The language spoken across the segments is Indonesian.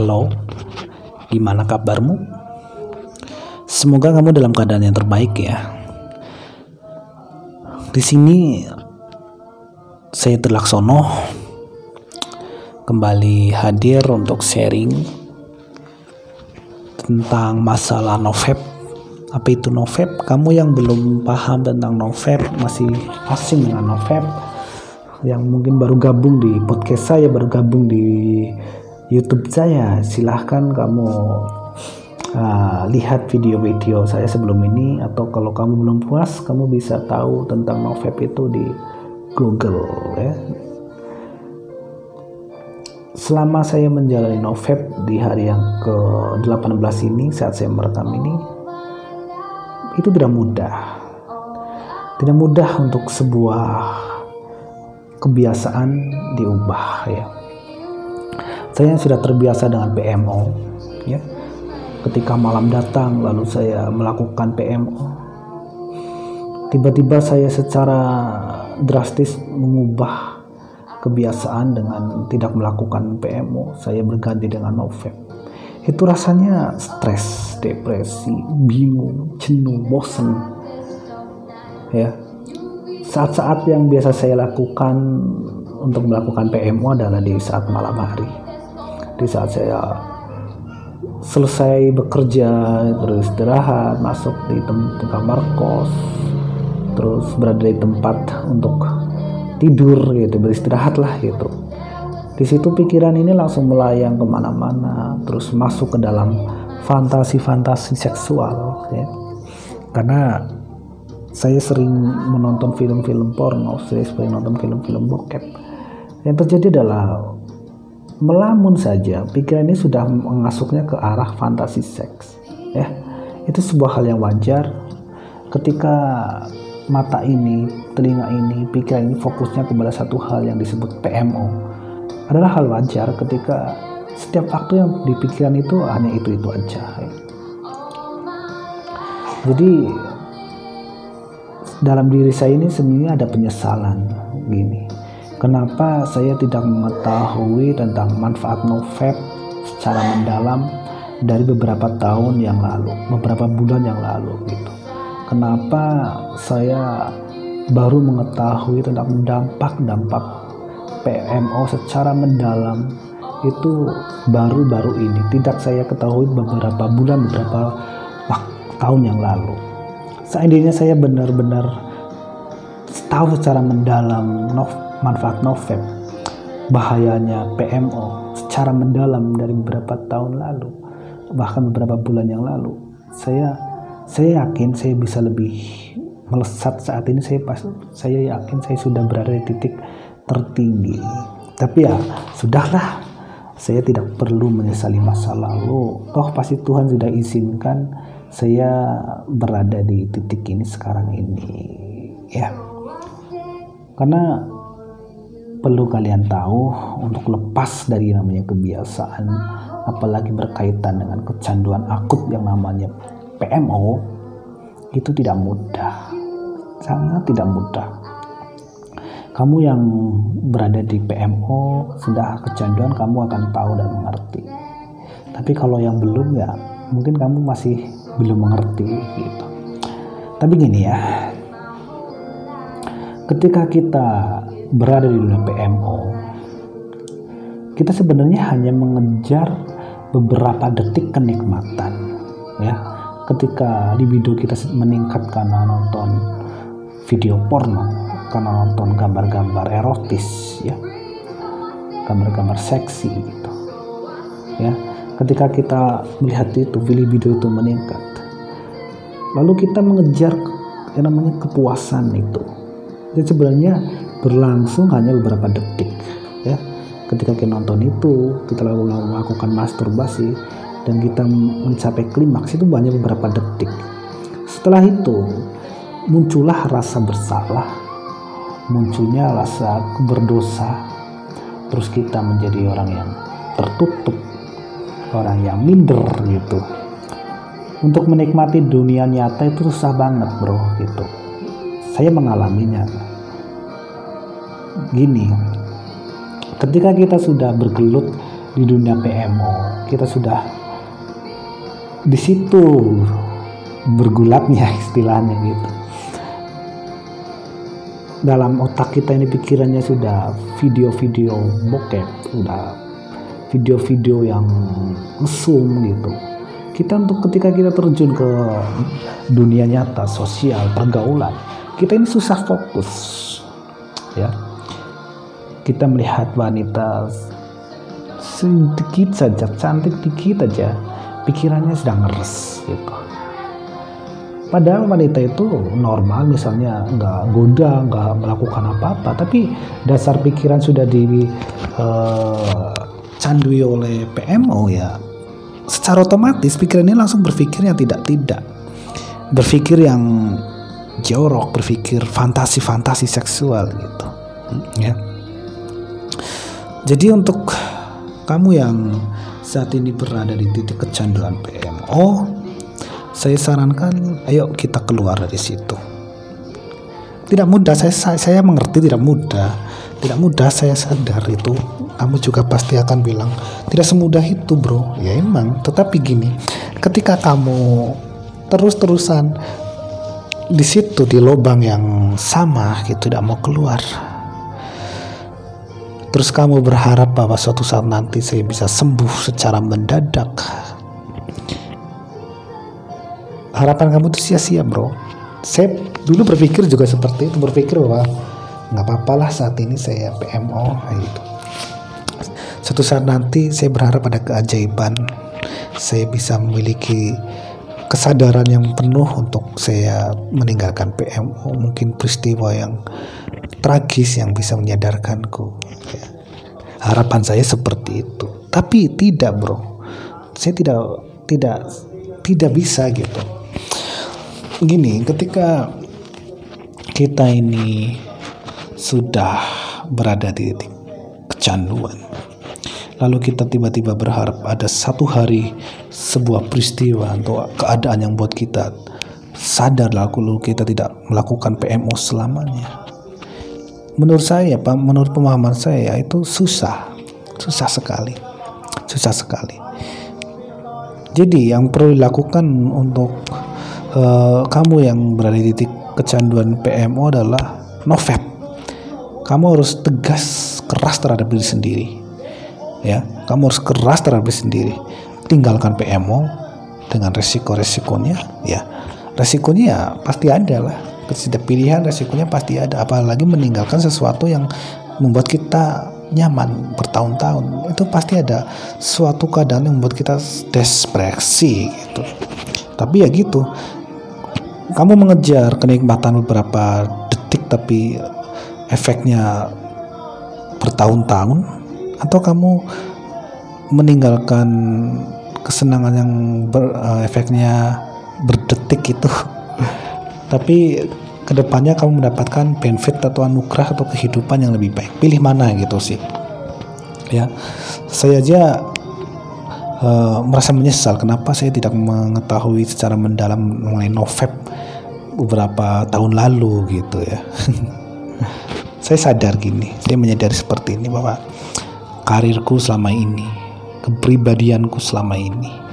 Halo, gimana kabarmu? Semoga kamu dalam keadaan yang terbaik ya. Di sini saya Terlaksono kembali hadir untuk sharing tentang masalah novep. Apa itu novep? Kamu yang belum paham tentang novep, masih asing dengan novep, yang mungkin baru gabung di podcast saya, baru gabung di YouTube saya, silahkan kamu uh, lihat video-video saya sebelum ini atau kalau kamu belum puas, kamu bisa tahu tentang novep itu di Google ya. Selama saya menjalani novep di hari yang ke-18 ini saat saya merekam ini itu tidak mudah. Tidak mudah untuk sebuah kebiasaan diubah ya. Saya sudah terbiasa dengan PMO ya. Ketika malam datang lalu saya melakukan PMO. Tiba-tiba saya secara drastis mengubah kebiasaan dengan tidak melakukan PMO. Saya berganti dengan Novep. Itu rasanya stres, depresi, bingung, jenuh, bosan. Ya. Saat-saat yang biasa saya lakukan untuk melakukan PMO adalah di saat malam hari. Di saat saya selesai bekerja, beristirahat, masuk di kamar kos, terus berada di tempat untuk tidur gitu beristirahat lah gitu. Di situ pikiran ini langsung melayang ke mana-mana terus masuk ke dalam fantasi-fantasi seksual ya. Karena saya sering menonton film-film porno saya sering menonton film-film bokep. Yang terjadi adalah melamun saja pikiran ini sudah mengasuknya ke arah fantasi seks ya itu sebuah hal yang wajar ketika mata ini, telinga ini, pikiran ini fokusnya kepada satu hal yang disebut PMO. Adalah hal wajar ketika setiap waktu yang di pikiran itu hanya itu-itu aja. Ya. Jadi dalam diri saya ini sebenarnya ada penyesalan gini. Kenapa saya tidak mengetahui tentang manfaat novep secara mendalam dari beberapa tahun yang lalu, beberapa bulan yang lalu gitu? Kenapa saya baru mengetahui tentang dampak-dampak PMO secara mendalam itu baru-baru ini? Tidak saya ketahui beberapa bulan beberapa tahun yang lalu. Seandainya saya benar-benar tahu secara mendalam manfaat novep bahayanya PMO secara mendalam dari beberapa tahun lalu bahkan beberapa bulan yang lalu. Saya saya yakin saya bisa lebih melesat saat ini. Saya pas saya yakin saya sudah berada di titik tertinggi. Tapi ya sudahlah. Saya tidak perlu menyesali masa lalu. Toh pasti Tuhan sudah izinkan saya berada di titik ini sekarang ini. Ya. Karena perlu kalian tahu untuk lepas dari namanya kebiasaan apalagi berkaitan dengan kecanduan akut yang namanya PMO itu tidak mudah, sangat tidak mudah. Kamu yang berada di PMO sudah kecanduan, kamu akan tahu dan mengerti. Tapi kalau yang belum ya, mungkin kamu masih belum mengerti gitu. Tapi gini ya, ketika kita berada di dunia PMO, kita sebenarnya hanya mengejar beberapa detik kenikmatan, ya. Ketika libido kita meningkat karena nonton video porno karena nonton gambar-gambar erotis ya. Gambar-gambar seksi gitu ya. Ketika kita melihat itu libido itu meningkat. Lalu kita mengejar yang namanya kepuasan itu. Jadi sebenarnya berlangsung hanya beberapa detik ya ketika kita nonton itu kita lalu melakukan masturbasi dan kita mencapai klimaks itu banyak beberapa detik. Setelah itu muncullah rasa bersalah, munculnya rasa berdosa, terus kita menjadi orang yang tertutup, orang yang minder gitu. Untuk menikmati dunia nyata itu susah banget bro gitu. Saya mengalaminya. Gini, ketika kita sudah bergelut di dunia PMO kita sudah di situ bergulatnya istilahnya gitu. Dalam otak kita ini pikirannya sudah video-video bokep sudah video-video yang mesum gitu. Kita untuk ketika kita terjun ke dunia nyata sosial pergaulan kita ini susah fokus ya kita melihat wanita sedikit saja cantik dikit aja pikirannya sedang ngeres gitu Padahal wanita itu normal misalnya nggak goda, nggak melakukan apa-apa, tapi dasar pikiran sudah dicandui uh, oleh PMO ya. Secara otomatis pikiran ini langsung berpikir yang tidak-tidak. Berpikir yang jorok, berpikir fantasi-fantasi seksual gitu. Ya. Jadi untuk kamu yang saat ini berada di titik kecanduan PMO, saya sarankan ayo kita keluar dari situ. Tidak mudah saya saya mengerti tidak mudah. Tidak mudah saya sadar itu. Kamu juga pasti akan bilang tidak semudah itu bro. Ya emang. Tetapi gini ketika kamu terus-terusan di situ di lubang yang sama gitu tidak mau keluar terus kamu berharap bahwa suatu saat nanti saya bisa sembuh secara mendadak? Harapan kamu tuh sia-sia bro. Saya dulu berpikir juga seperti itu berpikir bahwa nggak apa-apa lah saat ini saya PMO gitu. Suatu saat nanti saya berharap ada keajaiban. Saya bisa memiliki kesadaran yang penuh untuk saya meninggalkan PMO mungkin peristiwa yang tragis yang bisa menyadarkanku. Ya. harapan saya seperti itu. Tapi tidak bro. Saya tidak tidak tidak bisa gitu. Gini ketika kita ini sudah berada di titik kecanduan lalu kita tiba-tiba berharap ada satu hari sebuah peristiwa atau keadaan yang buat kita sadar lalu kita tidak melakukan PMO selamanya menurut saya Pak menurut pemahaman saya itu susah susah sekali susah sekali jadi yang perlu dilakukan untuk uh, kamu yang berada di titik kecanduan PMO adalah novep. Kamu harus tegas, keras terhadap diri sendiri. Ya, kamu harus keras terhadap diri sendiri. Tinggalkan PMO dengan resiko-resikonya, ya. Resikonya ya pasti ada lah. Setiap pilihan resikonya pasti ada. Apalagi meninggalkan sesuatu yang membuat kita nyaman bertahun-tahun. Itu pasti ada suatu keadaan yang membuat kita depresi gitu. Tapi ya gitu. Kamu mengejar kenikmatan beberapa detik tapi efeknya bertahun-tahun? Atau kamu meninggalkan kesenangan yang ber, uh, efeknya berdetik itu tapi ke depannya kamu mendapatkan benefit atau anugerah atau kehidupan yang lebih baik. Pilih mana gitu sih? Ya saya aja uh, merasa menyesal kenapa saya tidak mengetahui secara mendalam mengenai novep beberapa tahun lalu gitu ya. Saya sadar gini saya menyadari seperti ini bahwa karirku selama ini kepribadianku selama ini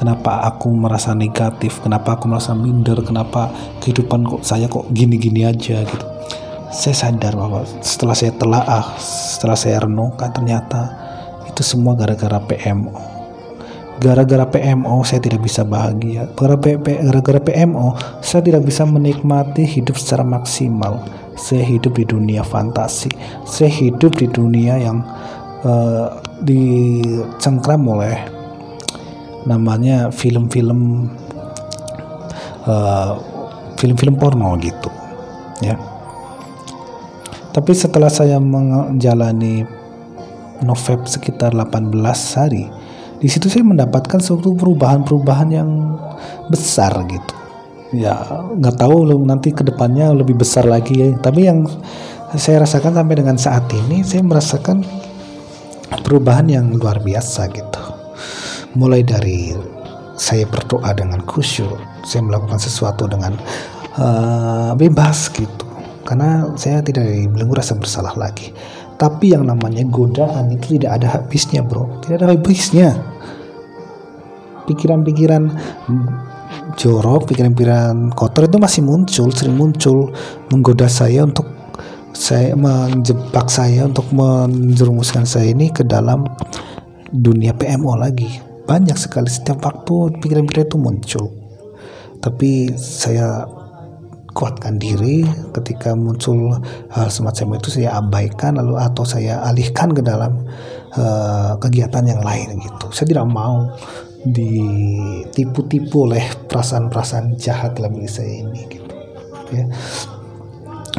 kenapa aku merasa negatif? Kenapa aku merasa minder? Kenapa kehidupan kok saya kok gini-gini aja gitu? Saya sadar bahwa setelah saya telaah setelah saya renungkan ternyata itu semua gara-gara PMO gara-gara PMO saya tidak bisa bahagia. Gara-gara PMO saya tidak bisa menikmati hidup secara maksimal. Saya hidup di dunia fantasi. Saya hidup di dunia yang uh, dicengkram oleh namanya film-film uh, film-film porno gitu ya. Tapi setelah saya menjalani novep sekitar 18 hari di situ saya mendapatkan suatu perubahan-perubahan yang besar gitu. Ya nggak tahu nanti ke depannya lebih besar lagi ya. Tapi yang saya rasakan sampai dengan saat ini saya merasakan perubahan yang luar biasa gitu mulai dari saya berdoa dengan khusyuk saya melakukan sesuatu dengan uh, bebas gitu. Karena saya tidak belenggu rasa bersalah lagi. Tapi yang namanya godaan itu tidak ada habisnya bro. Tidak ada habisnya. Pikiran-pikiran jorok pikiran-pikiran kotor itu masih muncul sering muncul menggoda saya untuk saya menjebak saya untuk menjerumuskan saya ini ke dalam dunia PMO lagi banyak sekali setiap waktu pikiran-pikiran itu muncul. Tapi saya kuatkan diri ketika muncul hal semacam itu saya abaikan lalu atau saya alihkan ke dalam uh, kegiatan yang lain gitu. Saya tidak mau ditipu-tipu oleh perasaan-perasaan jahat dalam diri saya ini gitu ya.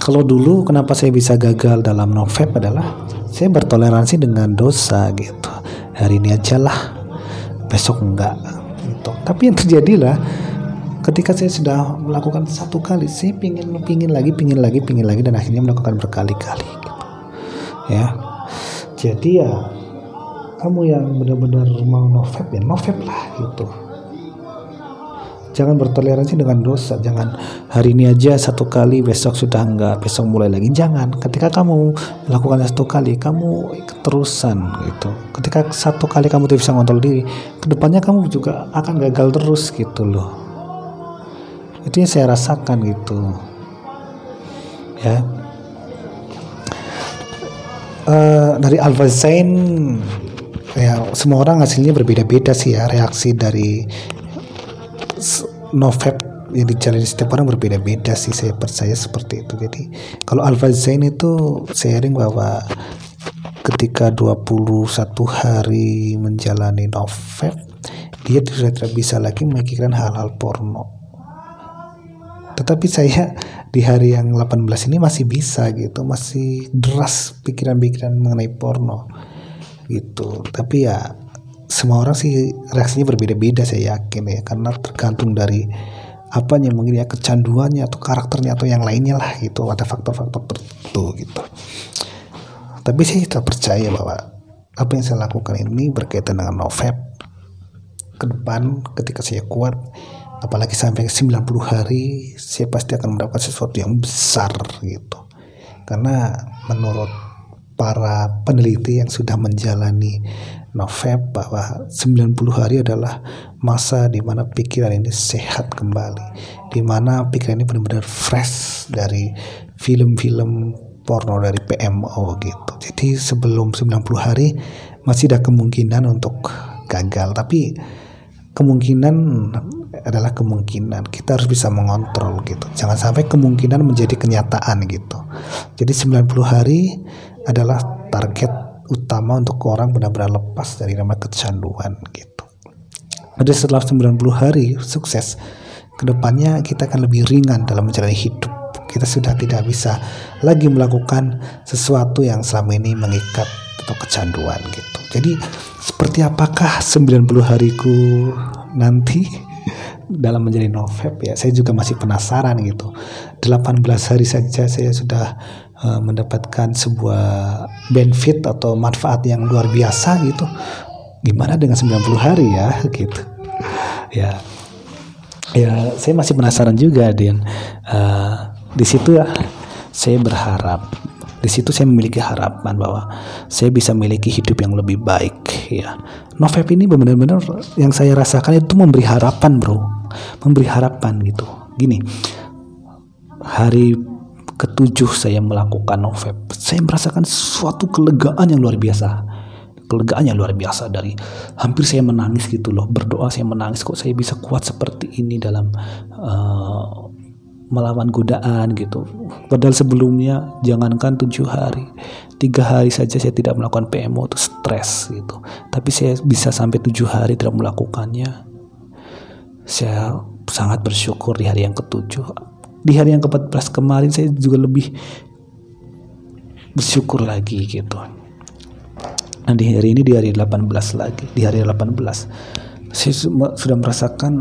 Kalau dulu kenapa saya bisa gagal dalam novep adalah saya bertoleransi dengan dosa gitu. Hari ini aja lah besok enggak gitu. Tapi yang terjadilah ketika saya sudah melakukan satu kali saya pingin pingin lagi pingin lagi pingin lagi dan akhirnya melakukan berkali-kali gitu. ya. Jadi ya kamu yang benar-benar mau novep ya novep lah gitu jangan bertoleransi dengan dosa. Jangan hari ini aja satu kali besok sudah enggak besok mulai lagi. Jangan. Ketika kamu melakukan satu kali kamu keterusan gitu. Ketika satu kali kamu tidak bisa ngontrol diri ke depannya kamu juga akan gagal terus gitu loh. Itu yang saya rasakan gitu. Ya. Uh, dari Alpha Zain ya semua orang hasilnya berbeda-beda sih ya reaksi dari novep yang dijalani setiap orang berbeda-beda sih saya percaya seperti itu. Jadi kalau Alpha Zain itu sharing bahwa ketika 21 hari menjalani novep dia sudah tidak bisa lagi memikirkan hal-hal porno. Tetapi saya di hari yang 18 ini masih bisa gitu masih deras pikiran-pikiran mengenai porno gitu. Tapi ya semua orang sih reaksinya berbeda-beda saya yakin ya. Karena tergantung dari apa yang mungkin ya kecanduannya atau karakternya atau yang lainnya lah gitu ada faktor-faktor tertentu gitu. Tapi saya tetap percaya bahwa apa yang saya lakukan ini berkaitan dengan novep ke depan ketika saya kuat apalagi sampai 90 hari saya pasti akan mendapatkan sesuatu yang besar gitu. Karena menurut para peneliti yang sudah menjalani November bahwa 90 hari adalah masa di mana pikiran ini sehat kembali. Di mana pikiran ini benar-benar fresh dari film-film porno dari PMO gitu. Jadi sebelum 90 hari masih ada kemungkinan untuk gagal. Tapi kemungkinan adalah kemungkinan. Kita harus bisa mengontrol gitu. Jangan sampai kemungkinan menjadi kenyataan gitu. Jadi 90 hari adalah target utama untuk orang benar-benar lepas dari nama kecanduan gitu. Jadi setelah 90 hari sukses ke depannya kita akan lebih ringan dalam menjalani hidup. Kita sudah tidak bisa lagi melakukan sesuatu yang selama ini mengikat atau kecanduan gitu. Jadi seperti apakah 90 hariku nanti dalam menjadi novep ya? Saya juga masih penasaran gitu. 18 hari saja saya sudah uh, mendapatkan sebuah benefit atau manfaat yang luar biasa gitu. Gimana dengan 90 hari ya gitu. Ya. Ya saya masih penasaran juga Din. Uh, di situ ya saya berharap di situ saya memiliki harapan bahwa saya bisa memiliki hidup yang lebih baik ya. Novep ini benar-benar yang saya rasakan itu memberi harapan bro. Memberi harapan gitu. Gini hari ketujuh saya melakukan Novep saya merasakan suatu kelegaan yang luar biasa kelegaan yang luar biasa dari hampir saya menangis gitu loh berdoa saya menangis kok saya bisa kuat seperti ini dalam uh, melawan godaan gitu. Padahal sebelumnya jangankan tujuh hari, tiga hari saja saya tidak melakukan PMO itu stres gitu. Tapi saya bisa sampai tujuh hari tidak melakukannya. Saya sangat bersyukur di hari yang ketujuh. Di hari yang ke-14 kemarin saya juga lebih bersyukur lagi gitu. Nah di hari ini di hari 18 lagi, di hari 18 saya sudah merasakan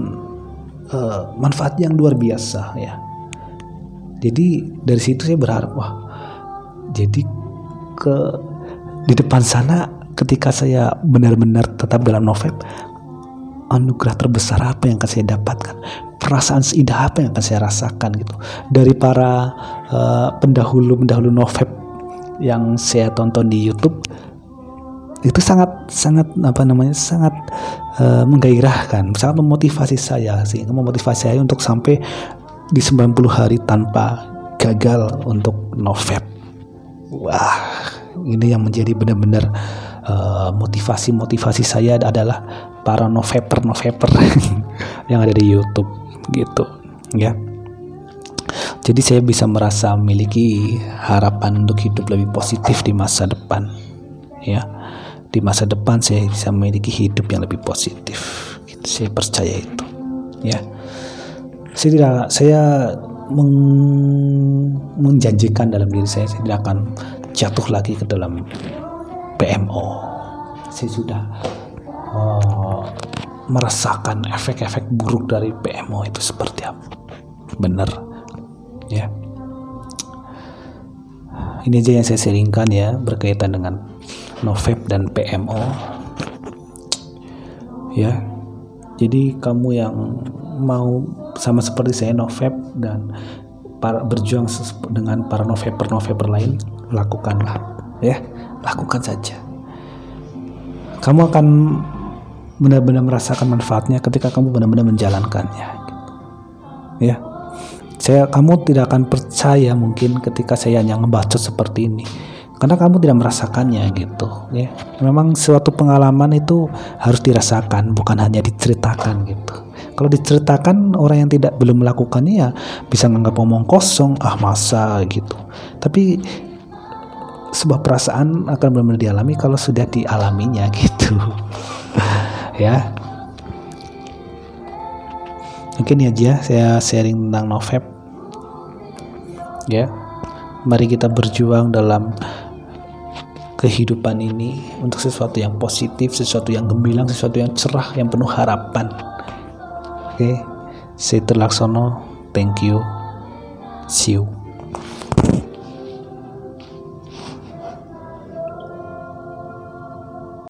uh, manfaat yang luar biasa ya jadi dari situ saya berharap wah jadi ke di depan sana ketika saya benar-benar tetap dalam novel anugerah terbesar apa yang akan saya dapatkan? Perasaan seindah apa yang akan saya rasakan gitu? Dari para uh, pendahulu pendahulu novel yang saya tonton di YouTube itu sangat sangat apa namanya sangat uh, menggairahkan sangat memotivasi saya sih memotivasi saya untuk sampai di 90 hari tanpa gagal untuk novep wah ini yang menjadi benar-benar uh, motivasi-motivasi saya adalah para noveper noveper yang ada di YouTube gitu ya jadi saya bisa merasa memiliki harapan untuk hidup lebih positif di masa depan ya di masa depan saya bisa memiliki hidup yang lebih positif. Gitu, saya percaya itu. Ya, saya tidak saya meng, menjanjikan dalam diri saya saya tidak akan jatuh lagi ke dalam PMO. Saya sudah uh, merasakan efek-efek buruk dari PMO itu seperti apa. Benar, ya. Ini aja yang saya seringkan ya berkaitan dengan Novep dan PMO ya jadi kamu yang mau sama seperti saya Novep dan para berjuang dengan para Noveper lain lakukanlah ya lakukan saja. Kamu akan benar-benar merasakan manfaatnya ketika kamu benar-benar menjalankannya. Ya saya kamu tidak akan percaya mungkin ketika saya hanya ngebacot seperti ini. Karena kamu tidak merasakannya gitu ya. Memang suatu pengalaman itu harus dirasakan bukan hanya diceritakan gitu. Kalau diceritakan orang yang tidak belum melakukannya ya bisa menganggap omong kosong ah masa gitu. Tapi sebuah perasaan akan benar-benar dialami kalau sudah dialaminya gitu ya mungkin ya aja saya sharing tentang Novep ya mari kita berjuang dalam kehidupan ini untuk sesuatu yang positif, sesuatu yang gemilang, sesuatu yang cerah, yang penuh harapan. Oke, okay? saya Terlaksono, thank you, see you.